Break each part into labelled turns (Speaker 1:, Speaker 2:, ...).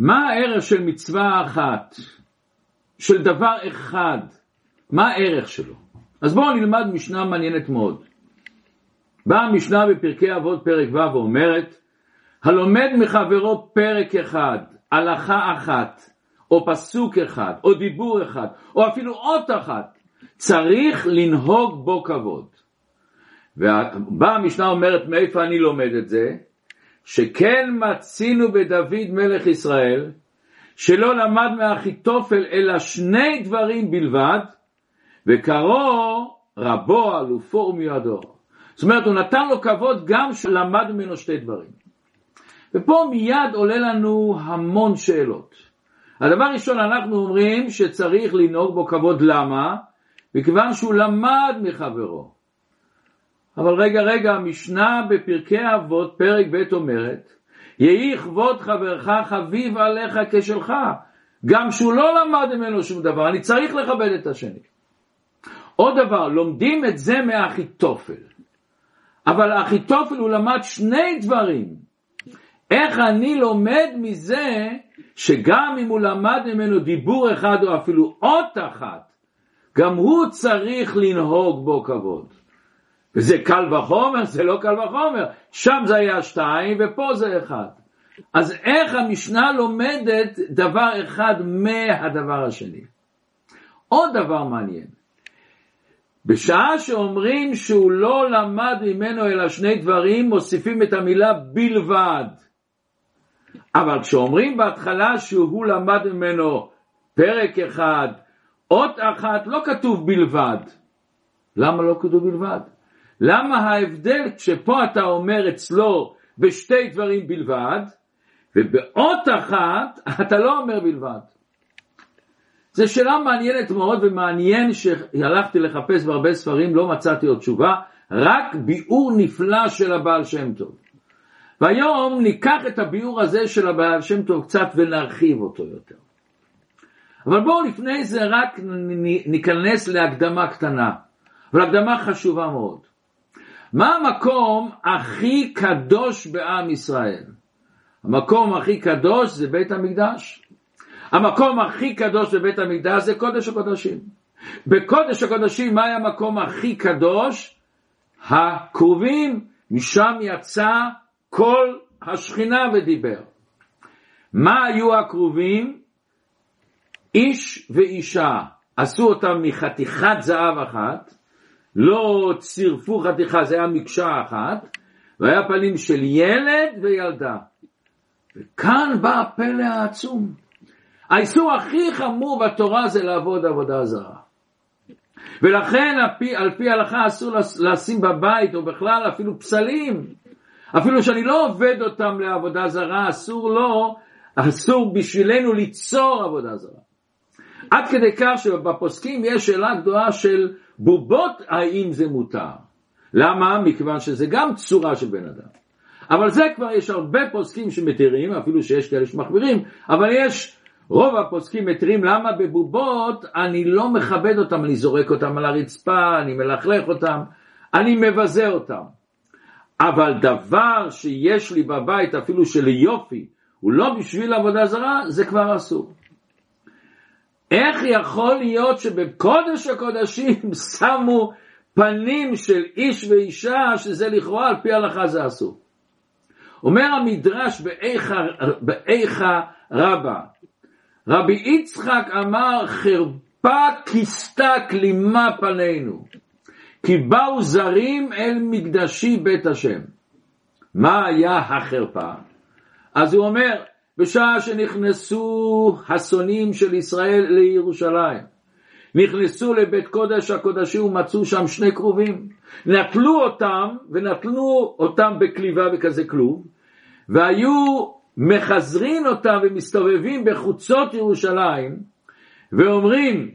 Speaker 1: מה הערך של מצווה אחת, של דבר אחד, מה הערך שלו? אז בואו נלמד משנה מעניינת מאוד. באה המשנה בפרקי אבות פרק ו' ואומרת, הלומד מחברו פרק אחד, הלכה אחת, או פסוק אחד, או דיבור אחד, או אפילו אות אחת, צריך לנהוג בו כבוד. ובאה המשנה אומרת מאיפה אני לומד את זה? שכן מצינו בדוד מלך ישראל, שלא למד מאחיתופל אלא שני דברים בלבד, וקראו רבו, אלופו ומיועדו. זאת אומרת, הוא נתן לו כבוד גם שלמד ממנו שתי דברים. ופה מיד עולה לנו המון שאלות. הדבר ראשון, אנחנו אומרים שצריך לנהוג בו כבוד, למה? מכיוון שהוא למד מחברו. אבל רגע, רגע, המשנה בפרקי אבות, פרק ב' אומרת, יהי כבוד חברך חביב עליך כשלך, גם שהוא לא למד ממנו שום דבר, אני צריך לכבד את השני. עוד דבר, לומדים את זה מאחיתופל. אבל אחיתופל הוא למד שני דברים. איך אני לומד מזה שגם אם הוא למד ממנו דיבור אחד או אפילו אות אחת, גם הוא צריך לנהוג בו כבוד. וזה קל וחומר, זה לא קל וחומר, שם זה היה שתיים ופה זה אחד. אז איך המשנה לומדת דבר אחד מהדבר השני? עוד דבר מעניין, בשעה שאומרים שהוא לא למד ממנו אלא שני דברים, מוסיפים את המילה בלבד. אבל כשאומרים בהתחלה שהוא למד ממנו פרק אחד, אות אחת, לא כתוב בלבד. למה לא כתוב בלבד? למה ההבדל כשפה אתה אומר אצלו בשתי דברים בלבד, ובאות אחת אתה לא אומר בלבד? זו שאלה מעניינת מאוד ומעניין שהלכתי לחפש בהרבה ספרים, לא מצאתי עוד תשובה, רק ביאור נפלא של הבעל שם טוב. והיום ניקח את הביאור הזה של הבעל שם טוב קצת ונרחיב אותו יותר. אבל בואו לפני זה רק ניכנס להקדמה קטנה, אבל הקדמה חשובה מאוד. מה המקום הכי קדוש בעם ישראל? המקום הכי קדוש זה בית המקדש. המקום הכי קדוש בבית המקדש זה קודש הקודשים. בקודש הקודשים מה היה המקום הכי קדוש? הכרובים, משם יצא כל השכינה ודיבר. מה היו הכרובים? איש ואישה, עשו אותם מחתיכת זהב אחת, לא צירפו חתיכה, זה היה מקשה אחת, והיה פנים של ילד וילדה. וכאן בא הפלא העצום. האיסור הכי חמור בתורה זה לעבוד עבודה זרה. ולכן על פי, על פי הלכה אסור לשים בבית או בכלל אפילו פסלים. אפילו שאני לא עובד אותם לעבודה זרה, אסור לו, אסור בשבילנו ליצור עבודה זרה. עד כדי כך שבפוסקים יש שאלה גדולה של בובות האם זה מותר. למה? מכיוון שזה גם צורה של בן אדם. אבל זה כבר יש הרבה פוסקים שמתירים, אפילו שיש כאלה שמחמירים, אבל יש רוב הפוסקים מתירים למה בבובות אני לא מכבד אותם, אני זורק אותם על הרצפה, אני מלכלך אותם, אני מבזה אותם. אבל דבר שיש לי בבית אפילו של יופי, הוא לא בשביל עבודה זרה, זה כבר אסור. איך יכול להיות שבקודש הקודשים שמו פנים של איש ואישה שזה לכאורה על פי ההלכה זה אסור. אומר המדרש באיכה רבה, רבי יצחק אמר חרפה כיסתה כלימה פנינו, כי באו זרים אל מקדשי בית השם. מה היה החרפה? אז הוא אומר, בשעה שנכנסו השונאים של ישראל לירושלים, נכנסו לבית קודש הקודשים ומצאו שם שני כרובים, נטלו אותם ונטלו אותם בכליבה בכזה כלוב, והיו מחזרין אותם ומסתובבים בחוצות ירושלים ואומרים,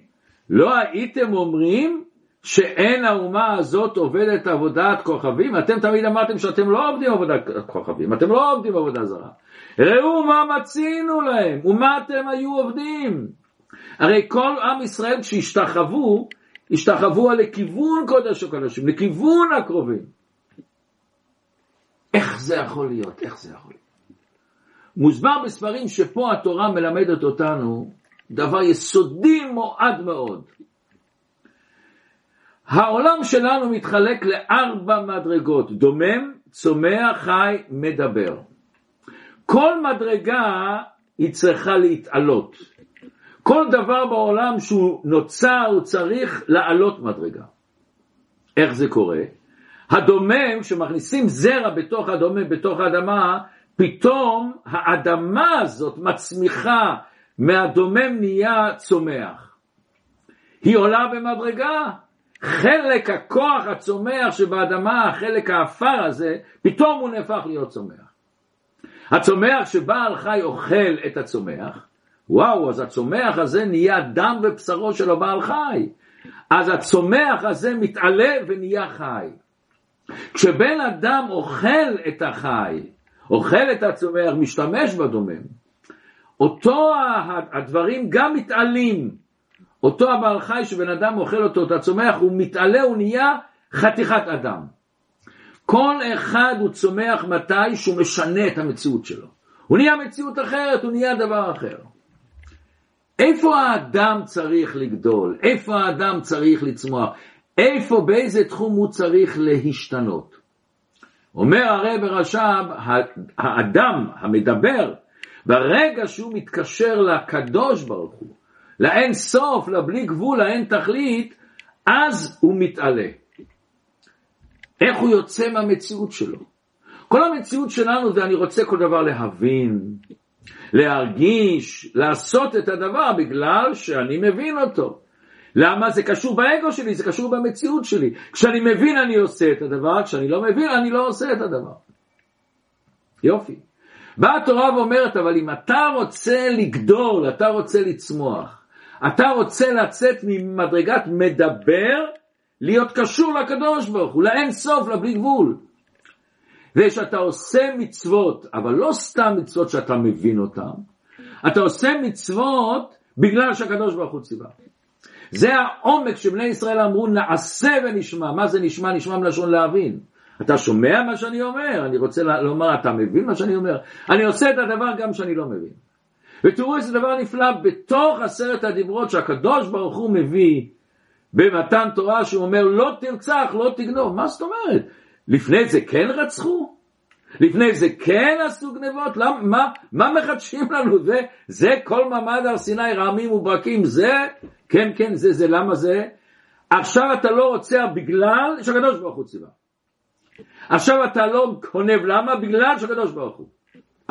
Speaker 1: לא הייתם אומרים שאין האומה הזאת עובדת עבודת כוכבים? אתם תמיד אמרתם שאתם לא עובדים עבודת כוכבים, אתם לא עובדים עבודה זרה. ראו מה מצינו להם, ומה אתם היו עובדים. הרי כל עם ישראל כשהשתחוו, השתחוו לכיוון קודש הקודשים, לכיוון הקרובים. איך זה יכול להיות? איך זה יכול להיות? מוסבר בספרים שפה התורה מלמדת אותנו דבר יסודי מועד מאוד. העולם שלנו מתחלק לארבע מדרגות, דומם, צומח, חי, מדבר. כל מדרגה היא צריכה להתעלות. כל דבר בעולם שהוא נוצר הוא צריך לעלות מדרגה. איך זה קורה? הדומם, כשמכניסים זרע בתוך הדומם, בתוך האדמה, פתאום האדמה הזאת מצמיחה, מהדומם נהיה צומח. היא עולה במדרגה. חלק הכוח הצומח שבאדמה, החלק האפר הזה, פתאום הוא נהפך להיות צומח. הצומח שבעל חי אוכל את הצומח, וואו, אז הצומח הזה נהיה דם ובשרו של הבעל חי. אז הצומח הזה מתעלה ונהיה חי. כשבן אדם אוכל את החי, אוכל את הצומח, משתמש בדומם, אותו הדברים גם מתעלים. אותו הבעל חי שבן אדם אוכל אותו, את הצומח, הוא מתעלה, הוא נהיה חתיכת אדם. כל אחד הוא צומח מתי שהוא משנה את המציאות שלו. הוא נהיה מציאות אחרת, הוא נהיה דבר אחר. איפה האדם צריך לגדול? איפה האדם צריך לצמוח? איפה, באיזה תחום הוא צריך להשתנות? אומר הרב רש"ב, האדם המדבר, ברגע שהוא מתקשר לקדוש ברוך הוא, לאין סוף, לבלי גבול, לאין תכלית, אז הוא מתעלה. איך הוא יוצא מהמציאות שלו? כל המציאות שלנו זה אני רוצה כל דבר להבין, להרגיש, לעשות את הדבר בגלל שאני מבין אותו. למה? זה קשור באגו שלי, זה קשור במציאות שלי. כשאני מבין אני עושה את הדבר, כשאני לא מבין אני לא עושה את הדבר. יופי. באה התורה ואומרת, אבל אם אתה רוצה לגדול, אתה רוצה לצמוח, אתה רוצה לצאת ממדרגת מדבר, להיות קשור לקדוש ברוך הוא, לאין סוף, לבלי גבול. ושאתה עושה מצוות, אבל לא סתם מצוות שאתה מבין אותן, אתה עושה מצוות בגלל שהקדוש ברוך הוא ציווה. זה העומק שבני ישראל אמרו נעשה ונשמע. מה זה נשמע? נשמע מלשון להבין. אתה שומע מה שאני אומר? אני רוצה לומר, אתה מבין מה שאני אומר? אני עושה את הדבר גם שאני לא מבין. ותראו איזה דבר נפלא, בתוך עשרת הדיברות שהקדוש ברוך הוא מביא במתן תורה, שהוא אומר לא תרצח, לא תגנוב. מה זאת אומרת? לפני זה כן רצחו? לפני זה כן עשו גנבות? מה, מה מחדשים לנו? זה, זה כל מעמד הר סיני רעמים וברקים, זה, כן, כן, זה, זה, למה זה? עכשיו אתה לא רוצח בגלל שהקדוש ברוך הוא ציווה. עכשיו אתה לא גונב, למה? בגלל שהקדוש ברוך הוא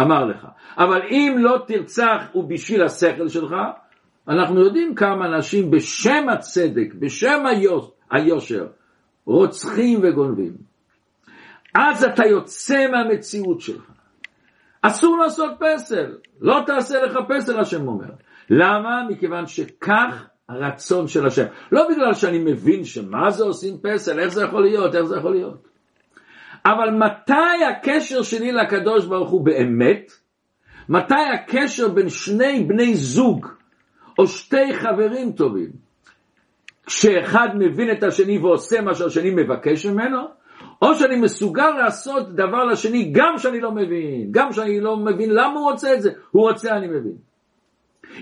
Speaker 1: אמר לך. אבל אם לא תרצח ובשביל השכל שלך, אנחנו יודעים כמה אנשים בשם הצדק, בשם היושר, רוצחים וגונבים. אז אתה יוצא מהמציאות שלך. אסור לעשות פסל, לא תעשה לך פסל, השם אומר. למה? מכיוון שכך הרצון של השם. לא בגלל שאני מבין שמה זה עושים פסל, איך זה יכול להיות, איך זה יכול להיות. אבל מתי הקשר שלי לקדוש ברוך הוא באמת? מתי הקשר בין שני בני זוג או שתי חברים טובים? כשאחד מבין את השני ועושה מה שהשני מבקש ממנו, או שאני מסוגל לעשות דבר לשני גם שאני לא מבין, גם שאני לא מבין למה הוא רוצה את זה, הוא רוצה אני מבין.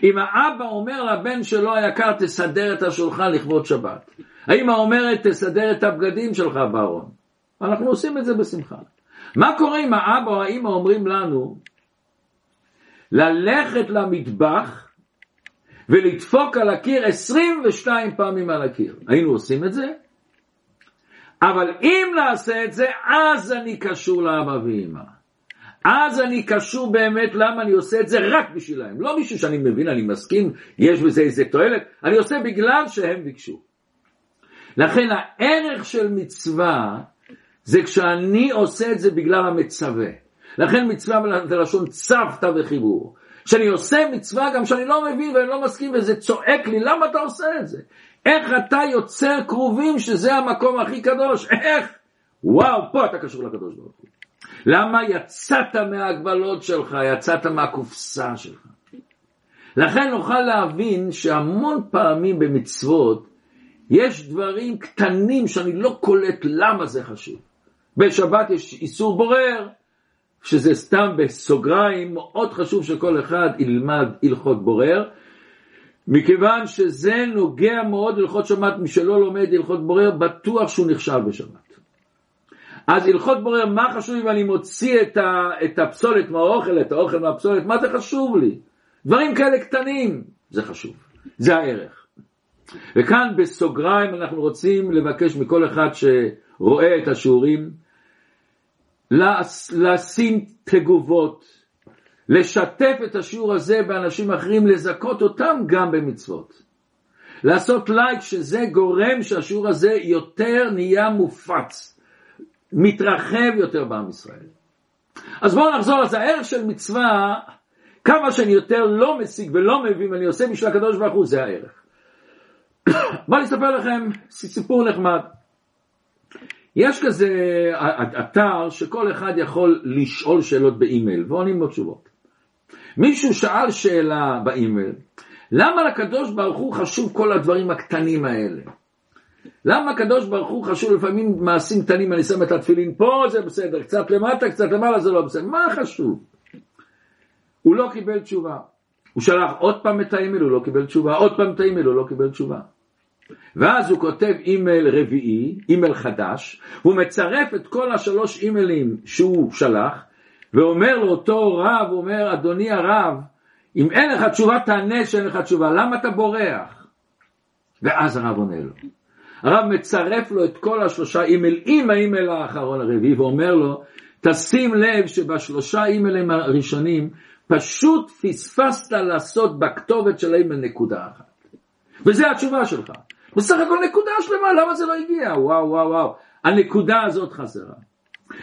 Speaker 1: אם האבא אומר לבן שלו היקר תסדר את השולחן לכבוד שבת, האמא אומרת תסדר את הבגדים שלך בארון, אנחנו עושים את זה בשמחה. מה קורה אם האבא או האמא אומרים לנו ללכת למטבח ולדפוק על הקיר 22 פעמים על הקיר? היינו עושים את זה? אבל אם נעשה את זה, אז אני קשור לאבא ואמא. אז אני קשור באמת למה אני עושה את זה רק בשבילם. לא בשביל שאני מבין, אני מסכים, יש בזה איזה תועלת, אני עושה בגלל שהם ביקשו. לכן הערך של מצווה זה כשאני עושה את זה בגלל המצווה. לכן מצווה זה לשון צוותא וחיבור. כשאני עושה מצווה גם שאני לא מבין ואני לא מסכים וזה צועק לי, למה אתה עושה את זה? איך אתה יוצר קרובים שזה המקום הכי קדוש? איך? וואו, פה אתה קשור לקדוש ברוך הוא. למה יצאת מההגבלות שלך, יצאת מהקופסה שלך? לכן נוכל להבין שהמון פעמים במצוות יש דברים קטנים שאני לא קולט למה זה חשוב. בשבת יש איסור בורר, שזה סתם בסוגריים, מאוד חשוב שכל אחד ילמד הלכות בורר, מכיוון שזה נוגע מאוד להלכות שבת, מי שלא לומד הלכות בורר, בטוח שהוא נכשל בשבת. אז הלכות בורר, מה חשוב אם אני מוציא את, ה, את הפסולת מהאוכל, את האוכל מהפסולת, מה זה חשוב לי? דברים כאלה קטנים, זה חשוב, זה הערך. וכאן בסוגריים אנחנו רוצים לבקש מכל אחד שרואה את השיעורים, לשים תגובות, לשתף את השיעור הזה באנשים אחרים, לזכות אותם גם במצוות. לעשות לייק שזה גורם שהשיעור הזה יותר נהיה מופץ, מתרחב יותר בעם ישראל. אז בואו נחזור לזה, הערך של מצווה, כמה שאני יותר לא משיג ולא מבין ואני עושה בשביל הקדוש ברוך הוא, זה הערך. בואו נספר לכם סיפור נחמד. יש כזה אתר שכל אחד יכול לשאול שאלות באימייל ועונים לו תשובות. מישהו שאל שאלה באימייל, למה לקדוש ברוך הוא חשוב כל הדברים הקטנים האלה? למה הקדוש ברוך הוא חשוב לפעמים מעשים קטנים, אני שם את התפילין פה זה בסדר, קצת למטה, קצת למעלה זה לא בסדר, מה חשוב? הוא לא קיבל תשובה. הוא שלח עוד פעם את האימייל, הוא לא קיבל תשובה, עוד פעם את האימייל, הוא לא קיבל תשובה. ואז הוא כותב אימייל רביעי, אימייל חדש, והוא מצרף את כל השלוש אימיילים שהוא שלח, ואומר לאותו רב, הוא אומר, אדוני הרב, אם אין לך תשובה תענה שאין לך תשובה, למה אתה בורח? ואז הרב עונה לו. הרב מצרף לו את כל השלושה אימייל עם האימייל האחרון הרביעי ואומר לו, תשים לב שבשלושה אימיילים הראשונים פשוט פספסת לעשות בכתובת של האימייל נקודה אחת. וזה התשובה שלך. בסך הכל נקודה שלמה, למה זה לא הגיע? וואו וואו וואו, הנקודה הזאת חסרה.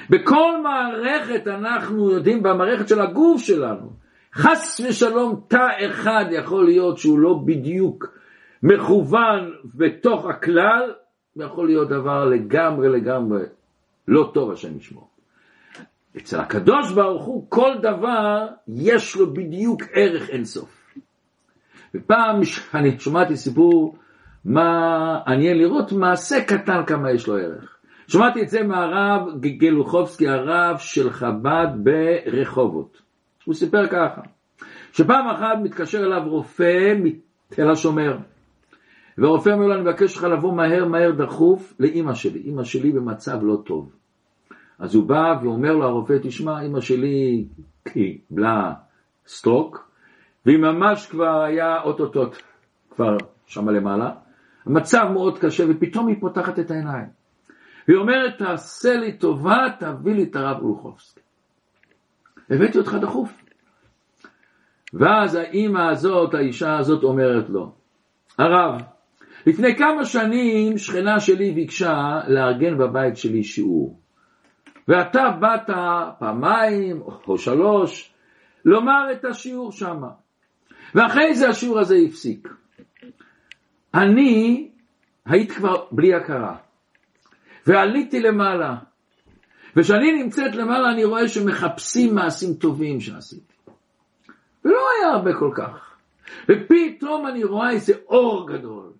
Speaker 1: בכל מערכת אנחנו יודעים, במערכת של הגוף שלנו, חס ושלום תא אחד יכול להיות שהוא לא בדיוק מכוון בתוך הכלל, יכול להיות דבר לגמרי לגמרי לא טוב השם ישמור. אצל הקדוש ברוך הוא כל דבר יש לו בדיוק ערך אינסוף. ופעם אני שמעתי סיפור מעניין לראות מעשה קטן כמה יש לו ערך. שמעתי את זה מהרב גלוחובסקי, הרב של חב"ד ברחובות. הוא סיפר ככה, שפעם אחת מתקשר אליו רופא מתל השומר, והרופא אומר לו, אני מבקש לך לבוא מהר מהר דחוף לאימא שלי, אימא שלי במצב לא טוב. אז הוא בא ואומר לו הרופא, תשמע, אימא שלי קיבלה סטרוק, והיא ממש כבר היה אוטוטוט כבר שמה למעלה, המצב מאוד קשה, ופתאום היא פותחת את העיניים. והיא אומרת, תעשה לי טובה, תביא לי את הרב אולחובסקי. הבאתי אותך דחוף. ואז האימא הזאת, האישה הזאת אומרת לו, הרב, לפני כמה שנים שכנה שלי ביקשה לארגן בבית שלי שיעור. ואתה באת פעמיים או שלוש לומר את השיעור שם. ואחרי זה השיעור הזה הפסיק. אני הייתי כבר בלי הכרה, ועליתי למעלה. וכשאני נמצאת למעלה אני רואה שמחפשים מעשים טובים שעשיתי. ולא היה הרבה כל כך. ופתאום אני רואה איזה אור גדול.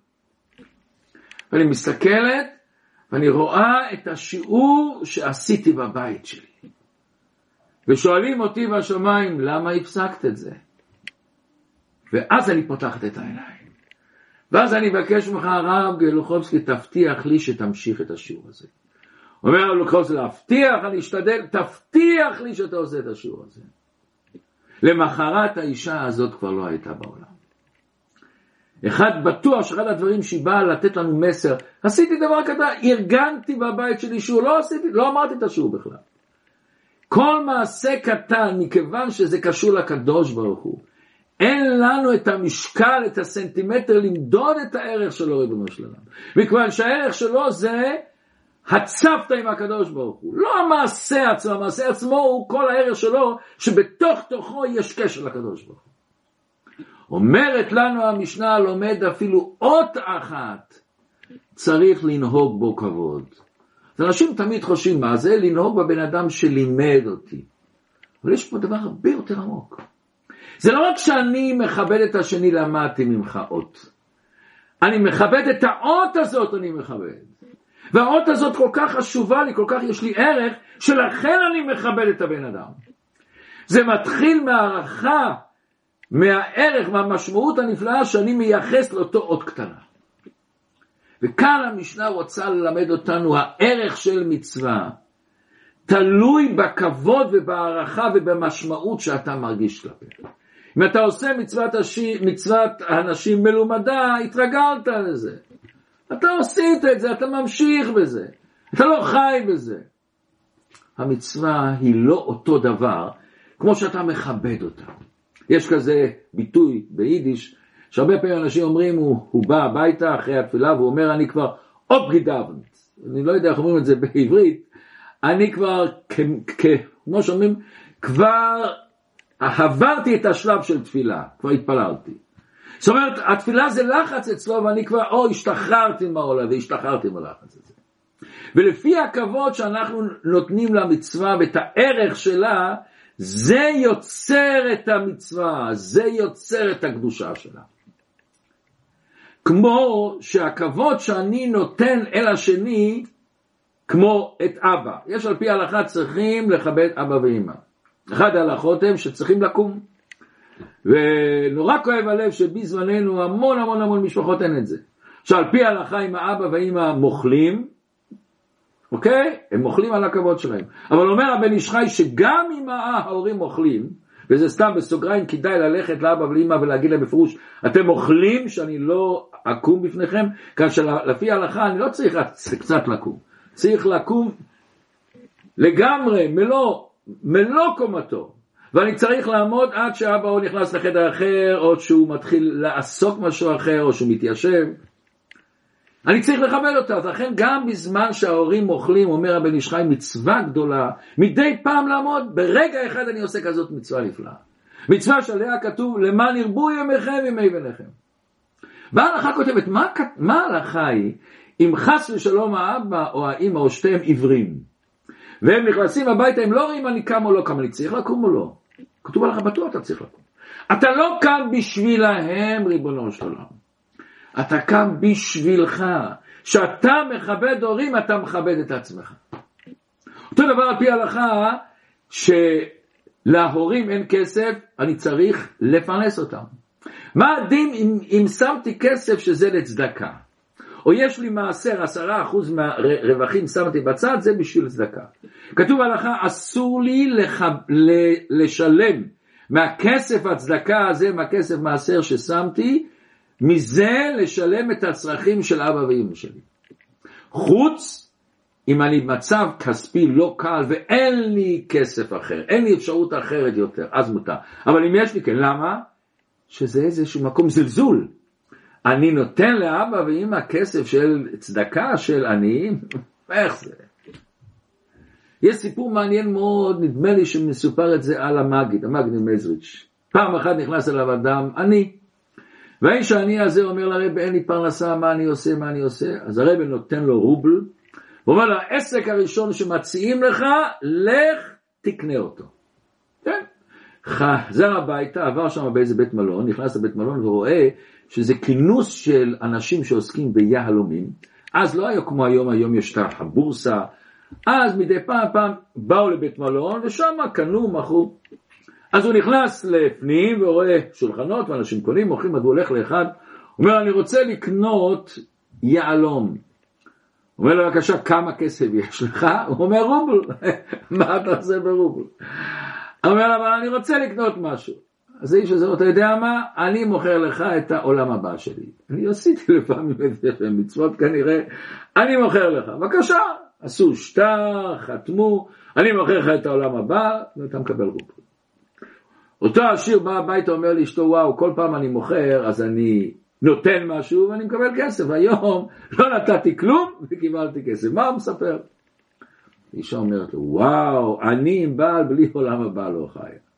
Speaker 1: ואני מסתכלת ואני רואה את השיעור שעשיתי בבית שלי. ושואלים אותי בשמיים, למה הפסקת את זה? ואז אני פותחת את העיניים. ואז אני מבקש ממך, הרב גלוחובסקי, תבטיח לי שתמשיך את השיעור הזה. אומר הרב גלוחובסקי, להבטיח, אני אשתדל, תבטיח לי שאתה עושה את השיעור הזה. למחרת האישה הזאת כבר לא הייתה בעולם. אחד בטוח שאחד הדברים שהיא באה לתת לנו מסר, עשיתי דבר קטן, ארגנתי בבית שלי שיעור, לא עשיתי, לא אמרתי את השיעור בכלל. כל מעשה קטן, מכיוון שזה קשור לקדוש ברוך הוא, אין לנו את המשקל, את הסנטימטר למדוד את הערך שלו, ריבונו של עולם. מכיוון שהערך שלו זה הצפת עם הקדוש ברוך הוא. לא המעשה עצמו, המעשה עצמו הוא כל הערך שלו, שבתוך תוכו יש קשר לקדוש ברוך הוא. אומרת לנו המשנה לומד אפילו אות אחת, צריך לנהוג בו כבוד. אז אנשים תמיד חושבים, מה זה לנהוג בבן אדם שלימד אותי? אבל יש פה דבר הרבה יותר עמוק. זה לא רק שאני מכבד את השני, למדתי ממך אות. אני מכבד את האות הזאת, אני מכבד. והאות הזאת כל כך חשובה לי, כל כך יש לי ערך, שלכן אני מכבד את הבן אדם. זה מתחיל מהערכה, מהערך, מהמשמעות הנפלאה שאני מייחס לאותו אות קטנה. וכאן המשנה רוצה ללמד אותנו הערך של מצווה. תלוי בכבוד ובהערכה ובמשמעות שאתה מרגיש כלפיה. אם אתה עושה מצוות, השי, מצוות הנשים מלומדה, התרגלת לזה. אתה עשית את זה, אתה ממשיך בזה. אתה לא חי בזה. המצווה היא לא אותו דבר כמו שאתה מכבד אותה. יש כזה ביטוי ביידיש, שהרבה פעמים אנשים אומרים, הוא, הוא בא הביתה אחרי התפילה והוא אומר, אני כבר אופגידאבנט. אני לא יודע איך אומרים את זה בעברית, אני כבר, כמו שאומרים, כבר עברתי את השלב של תפילה, כבר התפללתי. זאת אומרת, התפילה זה לחץ אצלו, ואני כבר, או, השתחררתי מהעולה, והשתחררתי מהלחץ הזה. ולפי הכבוד שאנחנו נותנים למצווה ואת הערך שלה, זה יוצר את המצווה, זה יוצר את הקדושה שלה. כמו שהכבוד שאני נותן אל השני, כמו את אבא. יש על פי ההלכה צריכים לכבד אבא ואמא. אחד ההלכות הם שצריכים לקום. ונורא כואב הלב שבזמננו המון המון המון משפחות אין את זה. שעל פי ההלכה אם האבא והאמא מוכלים, אוקיי? הם מוכלים על הכבוד שלהם. אבל אומר הבן איש חי שגם אם ההורים אוכלים, וזה סתם בסוגריים כדאי ללכת לאבא ולאמא ולהגיד להם בפירוש, אתם אוכלים שאני לא אקום בפניכם, כאשר לפי ההלכה אני לא צריך קצת לקום. צריך לקום לגמרי, מלוא, מלוא קומתו. ואני צריך לעמוד עד שאבא הוא נכנס לחדר אחר, או שהוא מתחיל לעסוק משהו אחר, או שהוא מתיישב. אני צריך לכבד אותה, אז לכן גם בזמן שההורים אוכלים, אומר הבן איש חי, מצווה גדולה, מדי פעם לעמוד, ברגע אחד אני עושה כזאת מצווה נפלאה. מצווה שעליה כתוב, למען ירבו ימיכם ימי בניכם. וההלכה כותבת, מה, מה ההלכה היא אם חס ושלום האבא או האמא או שתיהם עיוורים, והם נכנסים הביתה, הם לא רואים אני קם או לא קם, אני צריך לקום או לא. כתוב עליך בטוח אתה צריך לקום. אתה לא קם בשבילהם, ריבונו של עולם. אתה קם בשבילך. כשאתה מכבד הורים, אתה מכבד את עצמך. אותו דבר על פי ההלכה, שלהורים אין כסף, אני צריך לפרנס אותם. מה הדין אם, אם שמתי כסף שזה לצדקה? או יש לי מעשר, עשרה אחוז מהרווחים שמתי בצד, זה בשביל צדקה. כתוב הלכה, אסור לי לח... לשלם מהכסף הצדקה הזה, מהכסף מעשר ששמתי, מזה לשלם את הצרכים של אבא ואמא שלי. חוץ אם אני במצב כספי לא קל ואין לי כסף אחר, אין לי אפשרות אחרת יותר, אז מותר. אבל אם יש לי כן, למה? שזה איזשהו מקום זלזול. אני נותן לאבא ואמא כסף של צדקה של עניים? איך זה? יש סיפור מעניין מאוד, נדמה לי שמסופר את זה על המגיד, המגיד מזריץ'. פעם אחת נכנס אליו אדם עני, והאיש העני הזה אומר לרב, אין לי פרנסה, מה אני עושה, מה אני עושה? אז הרב נותן לו רובל, הוא אומר לו, העסק הראשון שמציעים לך, לך תקנה אותו. כן. חזר הביתה, עבר שם באיזה בית מלון, נכנס לבית מלון ורואה שזה כינוס של אנשים שעוסקים ביהלומים. אז לא היה כמו היום, היום יש את הבורסה. אז מדי פעם פעם באו לבית מלון ושם קנו, מכרו. אז הוא נכנס לפנים ורואה שולחנות ואנשים קונים, מוכרים, אז הוא הולך לאחד, אומר, אני רוצה לקנות יהלום. אומר לו, בבקשה, כמה כסף יש לך? הוא אומר, רובל. מה אתה עושה ברובל? אומר, אבל אני רוצה לקנות משהו. אז האיש הזה, אתה יודע מה? אני מוכר לך את העולם הבא שלי. אני עשיתי לפעמים את זה מצוות כנראה, אני מוכר לך. בבקשה, עשו שטר, חתמו, אני מוכר לך את העולם הבא, ואתה מקבל רובל. אותו עשיר בא הביתה אומר לאשתו וואו כל פעם אני מוכר אז אני נותן משהו ואני מקבל כסף היום לא נתתי כלום וקיבלתי כסף מה הוא מספר? אישה אומרת לו וואו אני עם בעל בלי עולם הבא לא חיה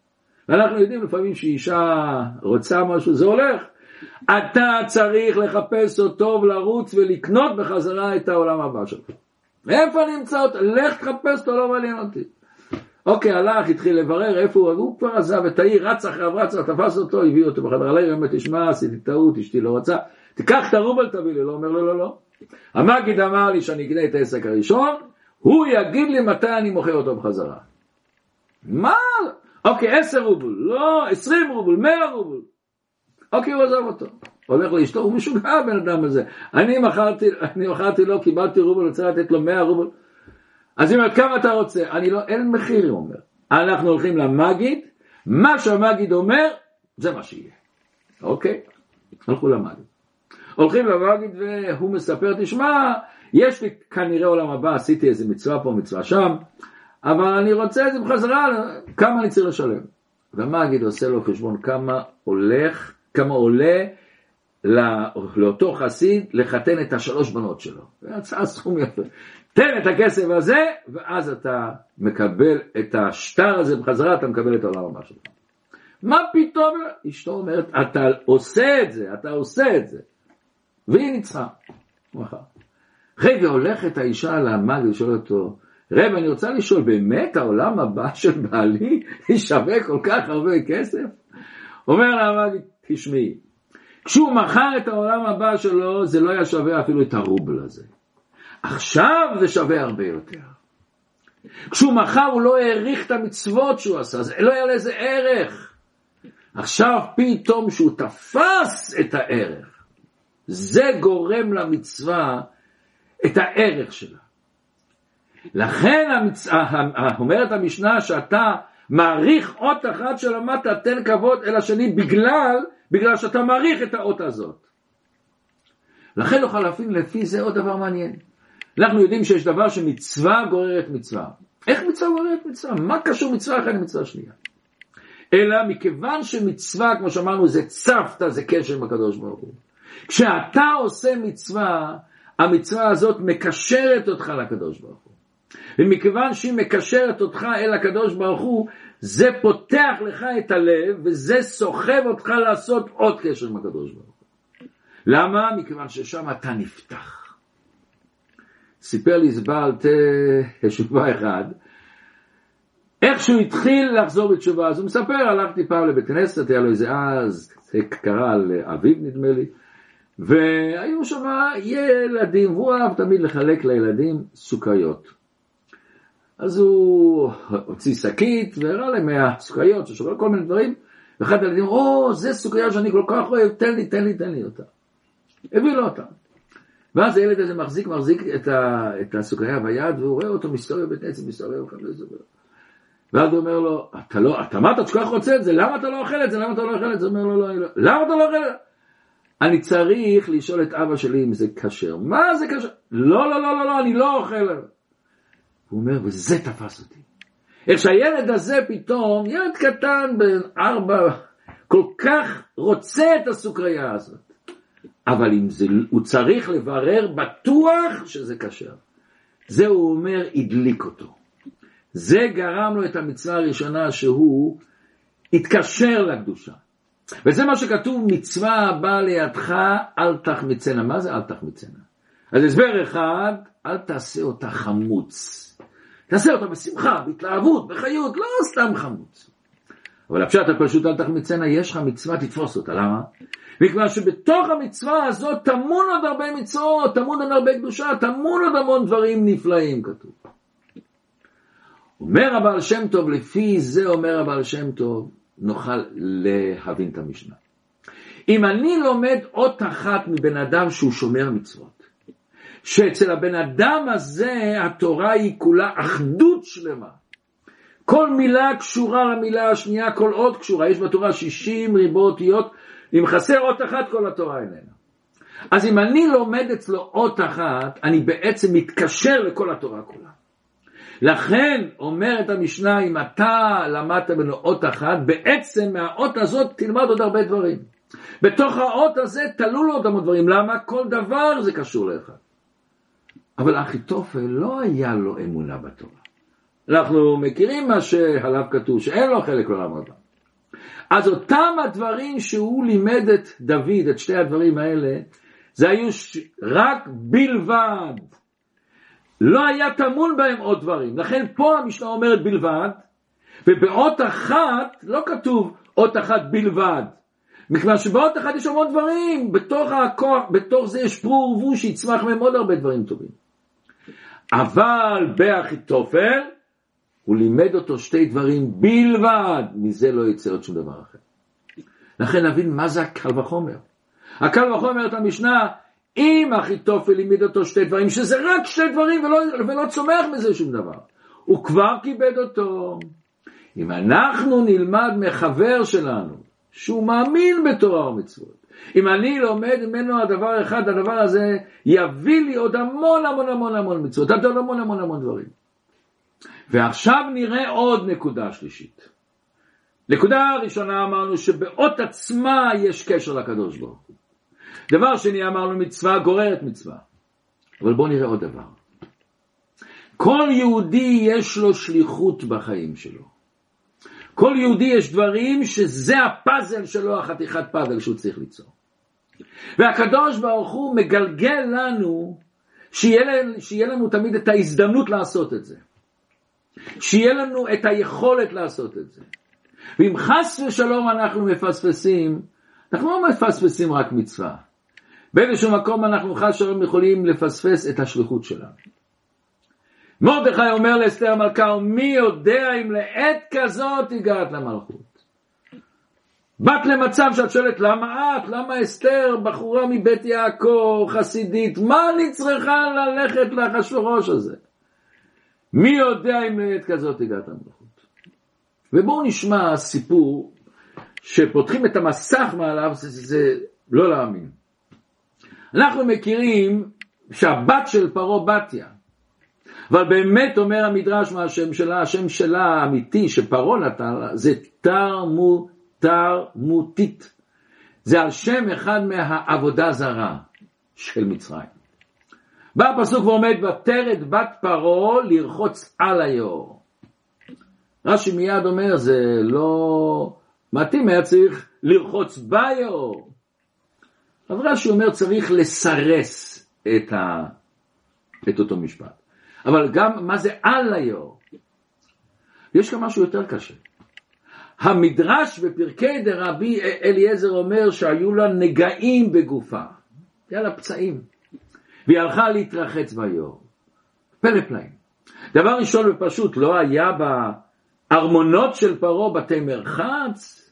Speaker 1: ואנחנו יודעים לפעמים שאישה רוצה משהו זה הולך אתה צריך לחפש אותו ולרוץ ולקנות בחזרה את העולם הבא שלך איפה נמצא אותו? לך תחפש אותו לא מעניין אותי אוקיי, הלך, התחיל לברר איפה הוא, הוא כבר עזב את העיר, רץ אחריו, רץ, תפס אותו, הביא אותו בחדר הלילה, אומר, תשמע, עשיתי טעות, אשתי לא רצה, תיקח את הרובל תביא לי, לא אומר לו, לא, לא. המגיד אמר לי שאני אקנה את העסק הראשון, הוא יגיד לי מתי אני מוכר אותו בחזרה. מה? אוקיי, עשר רובל, לא, עשרים רובל, מאה רובל. אוקיי, הוא עזב אותו. הולך לאשתו, הוא משוגע הבן אדם הזה. אני מכרתי, אני מכרתי לו, קיבלתי רובל, רוצה לתת לו מאה רובל. אז היא אומרת, כמה אתה רוצה? אני לא, אין מחיר, הוא אומר. אנחנו הולכים למגיד, מה שהמגיד אומר, זה מה שיהיה. אוקיי? הלכו למגיד. הולכים למגיד והוא מספר, תשמע, יש לי כנראה עולם הבא, עשיתי איזה מצווה פה, מצווה שם, אבל אני רוצה את זה בחזרה, כמה אני צריך לשלם? והמגיד עושה לו חשבון כמה הולך, כמה עולה לאותו חסיד לחתן את השלוש בנות שלו. הצעה סכום יפה. תן את הכסף הזה, ואז אתה מקבל את השטר הזה בחזרה, אתה מקבל את העולם הבא שלך. מה פתאום? אשתו אומרת, אתה עושה את זה, אתה עושה את זה. והיא ניצחה. אחרי והולכת האישה למאג ושואלת אותו, רב, אני רוצה לשאול, באמת העולם הבא של בעלי שווה כל כך הרבה כסף? אומר לה המאג, תשמעי, כשהוא מכר את העולם הבא שלו, זה לא היה שווה אפילו את הרובל הזה. עכשיו זה שווה הרבה יותר. כשהוא מכר הוא לא העריך את המצוות שהוא עשה, זה לא היה לזה ערך. עכשיו פתאום שהוא תפס את הערך, זה גורם למצווה את הערך שלה. לכן המצ... אומרת המשנה שאתה מעריך אות אחת שלמדת, תן כבוד אל השני בגלל, בגלל שאתה מעריך את האות הזאת. לכן נוכל להפעיל לפי זה עוד דבר מעניין. אנחנו יודעים שיש דבר שמצווה גוררת מצווה. איך מצווה גוררת מצווה? מה קשור מצווה אחת למצווה שנייה? אלא מכיוון שמצווה, כמו שאמרנו, זה צוותא, זה קשר עם הקדוש ברוך הוא. כשאתה עושה מצווה, המצווה הזאת מקשרת אותך לקדוש ברוך הוא. ומכיוון שהיא מקשרת אותך אל הקדוש ברוך הוא, זה פותח לך את הלב, וזה סוחב אותך לעשות עוד קשר עם הקדוש ברוך הוא. למה? מכיוון ששם אתה נפתח. סיפר לי זבעל תשובה אחד, איך שהוא התחיל לחזור בתשובה, אז הוא מספר, הלכתי פעם לבית כנסת, היה לו איזה אז, זה קרה על אביב נדמה לי, והיו שם ילדים, והוא אהב תמיד לחלק לילדים סוכריות. אז הוא הוציא שקית והראה להם מהסוכריות, ששובר כל מיני דברים, ואחד הילדים, או, זה סוכריה שאני כל כך אוהב, תן לי, תן לי, תן לי אותה. הביא לו אותה. ואז הילד הזה מחזיק, מחזיק את, ה, את הסוכריה ביד, והוא רואה אותו מסתובב בית עצם, מסתובב מחפש אותו. ואז הוא אומר לו, אתה לא, אתה אמרת שאתה כל כך רוצה את זה, למה אתה לא אוכל את זה, למה אתה לא אוכל את זה? הוא אומר לו, לא, לא, למה אתה לא אוכל את זה? אני צריך לשאול את אבא שלי אם זה כשר. מה זה כשר? לא, לא, לא, לא, לא, אני לא אוכל. הוא אומר, וזה תפס אותי. איך שהילד הזה פתאום, ילד קטן בן ארבע, כל כך רוצה את הסוכריה הזאת. אבל אם זה, הוא צריך לברר בטוח שזה כשר. זה הוא אומר, הדליק אותו. זה גרם לו את המצווה הראשונה שהוא התקשר לקדושה. וזה מה שכתוב, מצווה הבאה לידך, אל תחמיצנה. מה זה אל תחמיצנה? אז הסבר אחד, אל תעשה אותה חמוץ. תעשה אותה בשמחה, בהתלהבות, בחיות, לא סתם חמוץ. אבל הפשט הפשוט אל תחמיצנה, יש לך מצווה, תתפוס אותה. למה? מכיוון שבתוך המצווה הזאת טמון עוד הרבה מצוות, טמון עוד הרבה קדושה, טמון עוד המון דברים נפלאים כתוב. אומר הבעל שם טוב, לפי זה אומר הבעל שם טוב, נוכל להבין את המשנה. אם אני לומד אות אחת מבן אדם שהוא שומר מצוות, שאצל הבן אדם הזה התורה היא כולה אחדות שלמה. כל מילה קשורה למילה השנייה, כל עוד קשורה. יש בתורה 60 ריבו אותיות, אם חסר אות אחת כל התורה איננה. אז אם אני לומד אצלו אות אחת, אני בעצם מתקשר לכל התורה כולה. לכן אומרת המשנה, אם אתה למדת ממנו אות אחת, בעצם מהאות הזאת תלמד עוד הרבה דברים. בתוך האות הזה תלו לו עוד המון דברים. למה? כל דבר זה קשור לאחד. אבל אחיתופל לא היה לו אמונה בתורה. אנחנו מכירים מה שעליו כתוב, שאין לו חלק לעולם הבא. אז אותם הדברים שהוא לימד את דוד, את שתי הדברים האלה, זה היו ש... רק בלבד. לא היה טמון בהם עוד דברים. לכן פה המשנה אומרת בלבד, ובאות אחת לא כתוב אות אחת בלבד. מכיוון שבאות אחת יש המון דברים, בתוך הכוח, בתוך זה יש פרו ורבו שיצמח מהם עוד הרבה דברים טובים. אבל באחיתופל, הוא לימד אותו שתי דברים בלבד, מזה לא יצא עוד שום דבר אחר. לכן נבין מה זה הקל וחומר. הקל וחומר את המשנה, אם אחיתופל לימד אותו שתי דברים, שזה רק שתי דברים ולא, ולא צומח מזה שום דבר, הוא כבר כיבד אותו. אם אנחנו נלמד מחבר שלנו, שהוא מאמין בתורה ומצוות, אם אני לומד ממנו הדבר אחד, הדבר הזה יביא לי עוד המון המון המון המון מצוות, עוד המון המון המון דברים. ועכשיו נראה עוד נקודה שלישית. נקודה ראשונה אמרנו שבאות עצמה יש קשר לקדוש ברוך הוא. דבר שני אמרנו מצווה גוררת מצווה. אבל בואו נראה עוד דבר. כל יהודי יש לו שליחות בחיים שלו. כל יהודי יש דברים שזה הפאזל שלו, החתיכת פאזל שהוא צריך ליצור. והקדוש ברוך הוא מגלגל לנו שיהיה, שיהיה לנו תמיד את ההזדמנות לעשות את זה. שיהיה לנו את היכולת לעשות את זה. ואם חס ושלום אנחנו מפספסים, אנחנו לא מפספסים רק מצווה. באיזשהו מקום אנחנו חס ושלום יכולים לפספס את השליחות שלנו. מרדכי אומר לאסתר המלכה, מי יודע אם לעת כזאת הגעת למלכות. באת למצב שאת שואלת, למה את? למה אסתר, בחורה מבית יעקב, חסידית, מה אני צריכה ללכת לאחשוורוש הזה? מי יודע אם לעת כזאת הגעת למלכות. ובואו נשמע סיפור שפותחים את המסך מעליו, זה, זה, זה לא להאמין. אנחנו מכירים שהבת של פרעה בתיה, אבל באמת אומר המדרש מה השם שלה, השם שלה האמיתי שפרעה נתן לה, זה תרמו, תרמותית. זה על שם אחד מהעבודה זרה של מצרים. בא הפסוק ועומד ותרד בת פרעה לרחוץ על היאור. רש"י מיד אומר זה לא מתאים, היה צריך לרחוץ ביאור. אז רש"י אומר צריך לסרס את, ה... את אותו משפט. אבל גם מה זה על היאור? יש גם משהו יותר קשה. המדרש בפרקי דרבי אליעזר אומר שהיו לה נגעים בגופה, היה לה פצעים. והיא הלכה להתרחץ ביאור. פלא פלאים. דבר ראשון ופשוט, לא היה בארמונות של פרעה בתי מרחץ?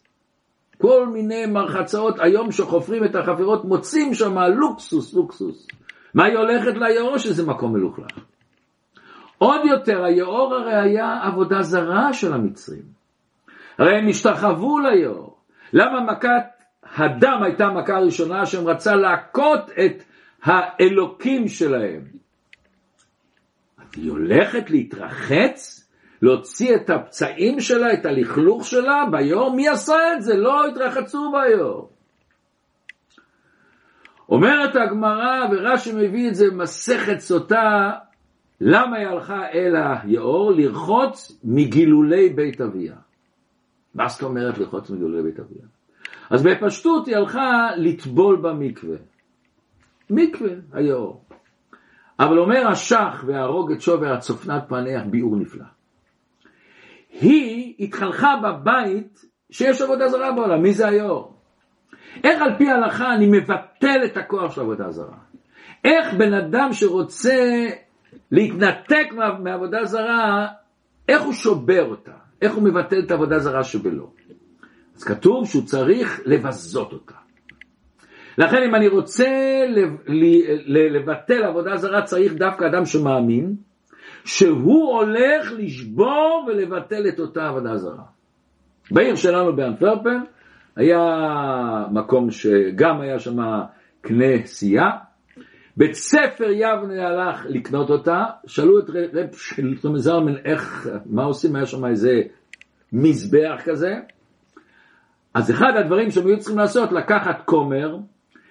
Speaker 1: כל מיני מרחצאות, היום שחופרים את החפירות מוצאים שם לוקסוס, לוקסוס. מה היא הולכת ליאור שזה מקום מלוכלך? עוד יותר, היאור הרי היה עבודה זרה של המצרים. הרי הם השתחוו ליאור. למה מכת הדם הייתה מכה ראשונה שהם רצה להכות את האלוקים שלהם. היא הולכת להתרחץ, להוציא את הפצעים שלה, את הלכלוך שלה ביום, מי עשה את זה? לא התרחצו ביום. אומרת הגמרא, ורש"י מביא את זה במסכת סוטה, למה היא הלכה אל היאור? לרחוץ מגילולי בית אביה. מה זאת אומרת לרחוץ מגילולי בית אביה? אז בפשטות היא הלכה לטבול במקווה. מקווה היאור. אבל אומר השח והרוג את שובר הצופנת פניה ביאור נפלא. היא התחנכה בבית שיש עבודה זרה בעולם, מי זה היאור? איך על פי ההלכה אני מבטל את הכוח של עבודה זרה? איך בן אדם שרוצה להתנתק מעבודה זרה, איך הוא שובר אותה? איך הוא מבטל את העבודה זרה שבלו? אז כתוב שהוא צריך לבזות אותה. לכן אם אני רוצה לבטל עבודה זרה צריך דווקא אדם שמאמין שהוא הולך לשבור ולבטל את אותה עבודה זרה. בעיר שלנו באנטוורפן היה מקום שגם היה שם כנסייה, בית ספר יבנה הלך לקנות אותה, שאלו את רב שלטון זלמן איך, מה עושים, היה שם איזה מזבח כזה, אז אחד הדברים שהם היו צריכים לעשות, לקחת כומר,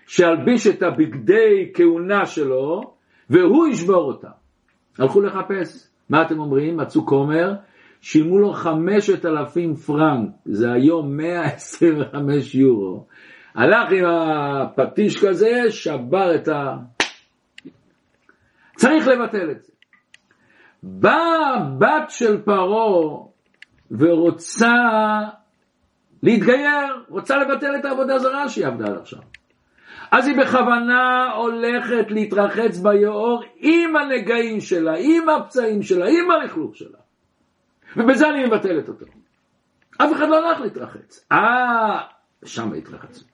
Speaker 1: שילביש את הבגדי כהונה שלו, והוא ישבור אותה. הלכו לחפש. מה אתם אומרים? מצאו כומר, שילמו לו חמשת אלפים פרנק, זה היום 125 יורו. הלך עם הפטיש כזה, שבר את ה... צריך לבטל את זה. באה בת של פרעה ורוצה להתגייר, רוצה לבטל את העבודה הזרה שהיא עבדה עד עכשיו. אז היא בכוונה הולכת להתרחץ ביאור עם הנגעים שלה, עם הפצעים שלה, עם הלכלוך שלה. ובזה אני מבטלת אותו. אף אחד לא הלך להתרחץ. אה, שם התרחצו.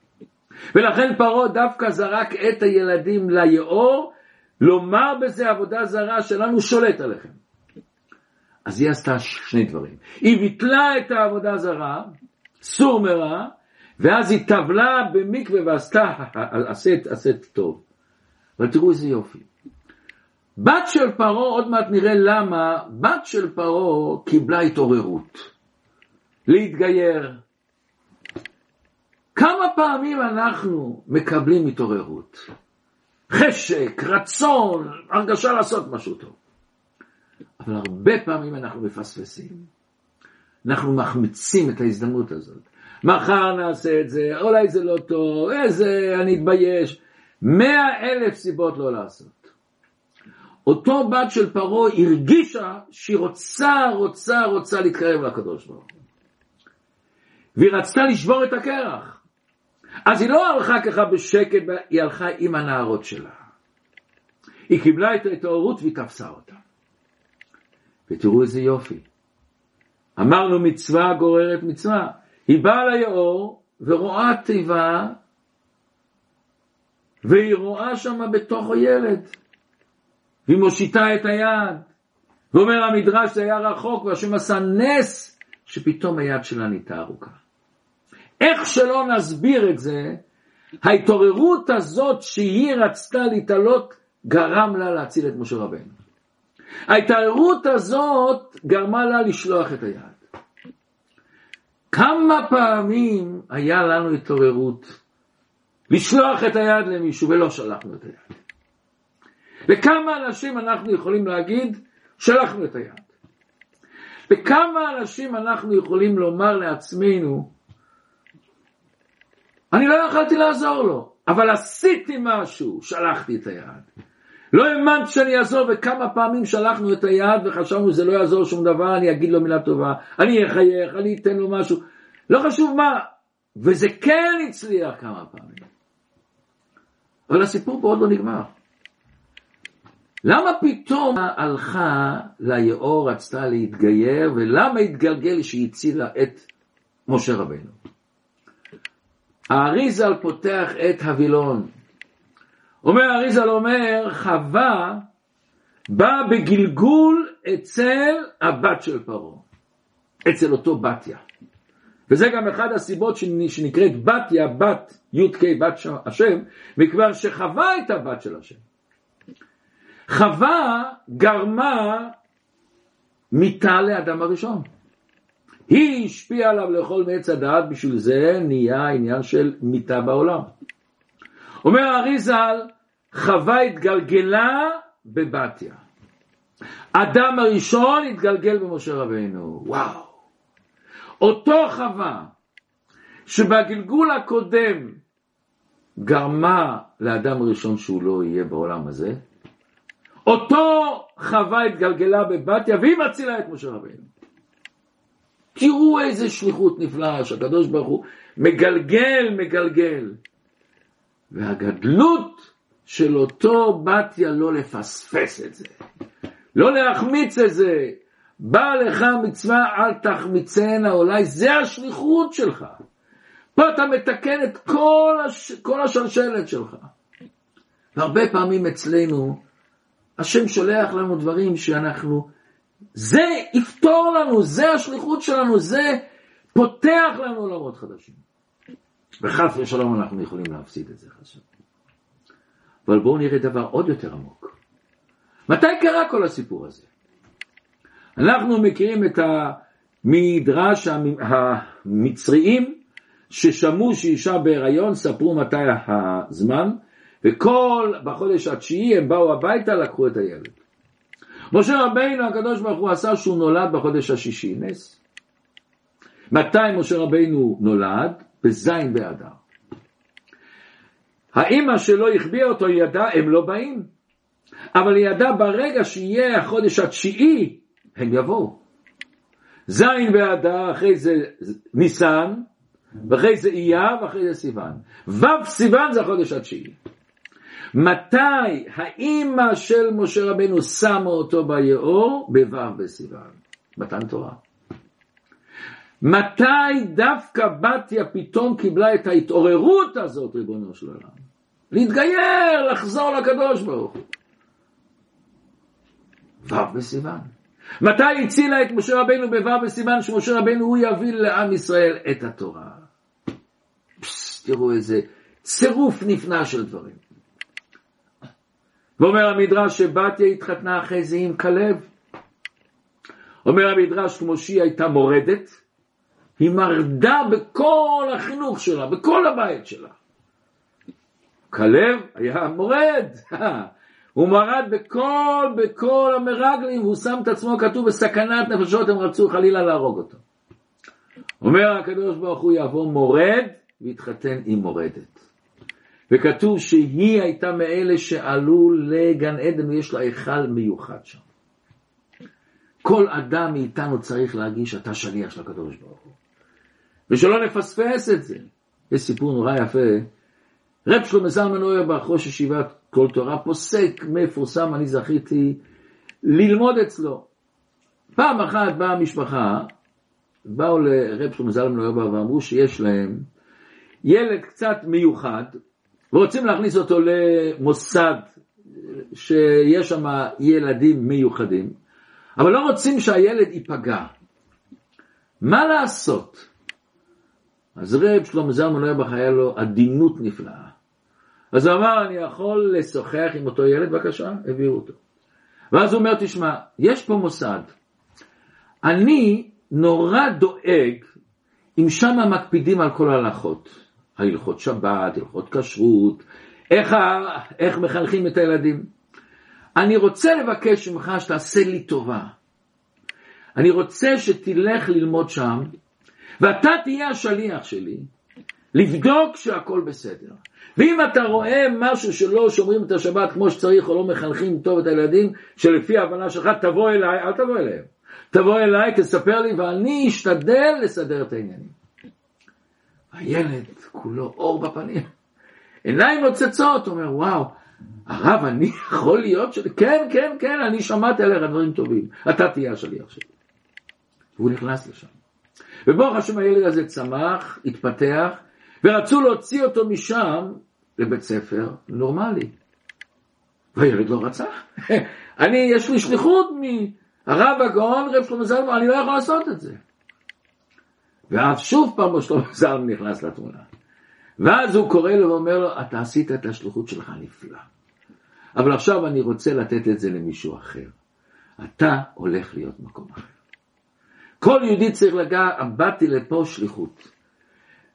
Speaker 1: ולכן פרעה דווקא זרק את הילדים ליאור, לומר בזה עבודה זרה שלנו שולט עליכם. אז היא עשתה שני דברים. היא ביטלה את העבודה הזרה, סור מרע, ואז היא טבלה במקווה ועשתה עשית, עשית טוב. אבל תראו איזה יופי. בת של פרעה, עוד מעט נראה למה, בת של פרעה קיבלה התעוררות. להתגייר. כמה פעמים אנחנו מקבלים התעוררות? חשק, רצון, הרגשה לעשות משהו טוב. אבל הרבה פעמים אנחנו מפספסים. אנחנו מחמיצים את ההזדמנות הזאת. מחר נעשה את זה, אולי זה לא טוב, איזה, אני אתבייש. מאה אלף סיבות לא לעשות. אותו בת של פרעה הרגישה שהיא רוצה, רוצה, רוצה להתקרב לקדוש ברוך הוא. והיא רצתה לשבור את הקרח. אז היא לא הלכה ככה בשקט, היא הלכה עם הנערות שלה. היא קיבלה את ההתעוררות והיא תפסה אותה. ותראו איזה יופי. אמרנו מצווה גוררת מצווה. היא באה ליאור ורואה תיבה והיא רואה שם בתוכו ילד. והיא מושיטה את היד. ואומר המדרש זה היה רחוק והשם עשה נס שפתאום היד שלה נהייתה ארוכה. איך שלא נסביר את זה, ההתעוררות הזאת שהיא רצתה להתעלות גרם לה להציל את משה רבנו. ההתעוררות הזאת גרמה לה לשלוח את היד. כמה פעמים היה לנו התעוררות לשלוח את היד למישהו ולא שלחנו את היד? וכמה אנשים אנחנו יכולים להגיד, שלחנו את היד? וכמה אנשים אנחנו יכולים לומר לעצמנו, אני לא יכולתי לעזור לו, אבל עשיתי משהו, שלחתי את היד. לא האמנת שאני אעזור, וכמה פעמים שלחנו את היד וחשבנו שזה לא יעזור שום דבר, אני אגיד לו מילה טובה, אני אחייך, אני אתן לו משהו, לא חשוב מה, וזה כן הצליח כמה פעמים. אבל הסיפור פה עוד לא נגמר. למה פתאום הלכה ליאור, רצתה להתגייר, ולמה התגלגל שהיא הצילה את משה רבנו? האריזל פותח את הווילון. אומר האריזל אומר, חווה באה בגלגול אצל הבת של פרעה, אצל אותו בתיה. וזה גם אחד הסיבות שנקראת בתיה, בת י"ק, בת השם, מכבר שחווה את הבת של השם. חווה גרמה מיתה לאדם הראשון. היא השפיעה עליו לאכול מעץ הדעת, בשביל זה נהיה עניין של מיתה בעולם. אומר האריזל, חווה התגלגלה בבתיה. אדם הראשון התגלגל במשה רבינו, וואו. אותו חווה שבגלגול הקודם גרמה לאדם הראשון שהוא לא יהיה בעולם הזה, אותו חווה התגלגלה בבתיה והיא מצילה את משה רבינו. תראו איזה שליחות נפלאה שהקדוש ברוך הוא מגלגל, מגלגל. והגדלות של אותו בתיה לא לפספס את זה, לא להחמיץ את זה. בא לך מצווה אל תחמיצנה, אולי זה השליחות שלך. פה אתה מתקן את כל, הש... כל השלשלת שלך. והרבה פעמים אצלנו, השם שולח לנו דברים שאנחנו זה יפתור לנו, זה השליחות שלנו, זה פותח לנו עולמות חדשים. וחס ושלום אנחנו יכולים להפסיד את זה חשוב. אבל בואו נראה דבר עוד יותר עמוק. מתי קרה כל הסיפור הזה? אנחנו מכירים את המדרש המצריים ששמעו שאישה בהיריון, ספרו מתי הזמן, וכל, בחודש התשיעי הם באו הביתה, לקחו את הילד. משה רבינו הקדוש ברוך הוא עשה שהוא נולד בחודש השישי, נס. מתי משה רבינו נולד? בזין באדר. האימא שלו החביאה אותו, היא ידעה, הם לא באים. אבל היא ידעה ברגע שיהיה החודש התשיעי, הם יבואו. זין באדר, אחרי זה ניסן, ואחרי זה אייר, ואחרי זה סיוון. ו' סיוון זה החודש התשיעי. מתי האימא של משה רבנו שמה אותו ביאור? בו' בסיוון, מתן תורה. מתי דווקא בתיה פתאום קיבלה את ההתעוררות הזאת, ריבונו של עולם? להתגייר, לחזור לקדוש ברוך הוא. ו' בסיוון. מתי הצילה את משה רבנו בו' בסיוון שמשה רבנו הוא יביא לעם ישראל את התורה? פס, תראו איזה צירוף נפלא של דברים. ואומר המדרש שבתיה התחתנה אחרי זה עם כלב. אומר המדרש כמו שהיא הייתה מורדת, היא מרדה בכל החינוך שלה, בכל הבית שלה. כלב היה מורד, הוא מרד בכל, בכל המרגלים, והוא שם את עצמו, כתוב בסכנת נפשות, הם רצו חלילה להרוג אותו. אומר הקדוש ברוך הוא יבוא מורד והתחתן עם מורדת. וכתוב שהיא הייתה מאלה שעלו לגן עדן ויש לה היכל מיוחד שם. כל אדם מאיתנו צריך להרגיש שאתה שליח של הקדוש ברוך הוא. ושלא נפספס את זה. יש סיפור נורא יפה. רב שלמה זלמן אוירבך, ראש ישיבת כל תורה, פוסק מפורסם, אני זכיתי ללמוד אצלו. פעם אחת באה משפחה, באו לרב שלמה זלמן אוירבך ואמרו שיש להם ילד קצת מיוחד, ורוצים להכניס אותו למוסד שיש שם ילדים מיוחדים, אבל לא רוצים שהילד ייפגע. מה לעשות? אז רב שלמה זלמן אוירבך היה לו עדינות נפלאה. אז הוא אמר, אני יכול לשוחח עם אותו ילד? בבקשה, הביאו אותו. ואז הוא אומר, תשמע, יש פה מוסד. אני נורא דואג אם שם מקפידים על כל ההלכות. הלכות שבת, הלכות כשרות, איך, איך מחנכים את הילדים. אני רוצה לבקש ממך שתעשה לי טובה. אני רוצה שתלך ללמוד שם, ואתה תהיה השליח שלי, לבדוק שהכל בסדר. ואם אתה רואה משהו שלא שומרים את השבת כמו שצריך, או לא מחנכים טוב את הילדים, שלפי ההבנה שלך תבוא אליי, אל תבוא אליהם. תבוא אליי, תספר לי, ואני אשתדל לסדר את העניינים. הילד כולו אור בפנים, עיניים נוצצות, אומר, וואו, הרב, אני יכול להיות ש... כן, כן, כן, אני שמעתי עליך דברים טובים, אתה תהיה השליח שלי. והוא נכנס לשם. וברוך השם הילד הזה צמח, התפתח, ורצו להוציא אותו משם לבית ספר נורמלי. והילד לא רצה. אני, יש לי שליחות מהרב הגאון, רב שלמה זלמן, אני לא יכול לעשות את זה. ואז שוב פעם שלמה זלמן נכנס לתמונה. ואז הוא קורא לו ואומר לו, אתה עשית את השליחות שלך נפלא. אבל עכשיו אני רוצה לתת את זה למישהו אחר. אתה הולך להיות מקום אחר. כל יהודי צריך לגעת, באתי לפה שליחות.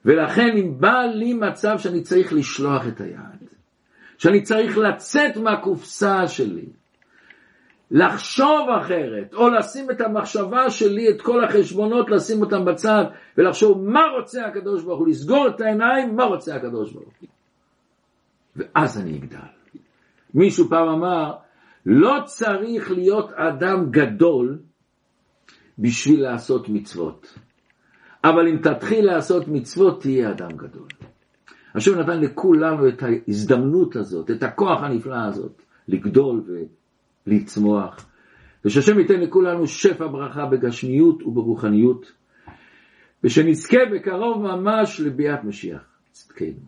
Speaker 1: ולכן אם בא לי מצב שאני צריך לשלוח את היד, שאני צריך לצאת מהקופסה שלי, לחשוב אחרת, או לשים את המחשבה שלי, את כל החשבונות, לשים אותם בצד, ולחשוב מה רוצה הקדוש ברוך הוא, לסגור את העיניים, מה רוצה הקדוש ברוך הוא. ואז אני אגדל. מישהו פעם אמר, לא צריך להיות אדם גדול בשביל לעשות מצוות. אבל אם תתחיל לעשות מצוות, תהיה אדם גדול. השם נתן לכולנו את ההזדמנות הזאת, את הכוח הנפלא הזאת, לגדול ולצמוח. ושהשם ייתן לכולנו שפע ברכה בגשמיות וברוחניות, ושנזכה בקרוב ממש לביאת משיח צדקנו.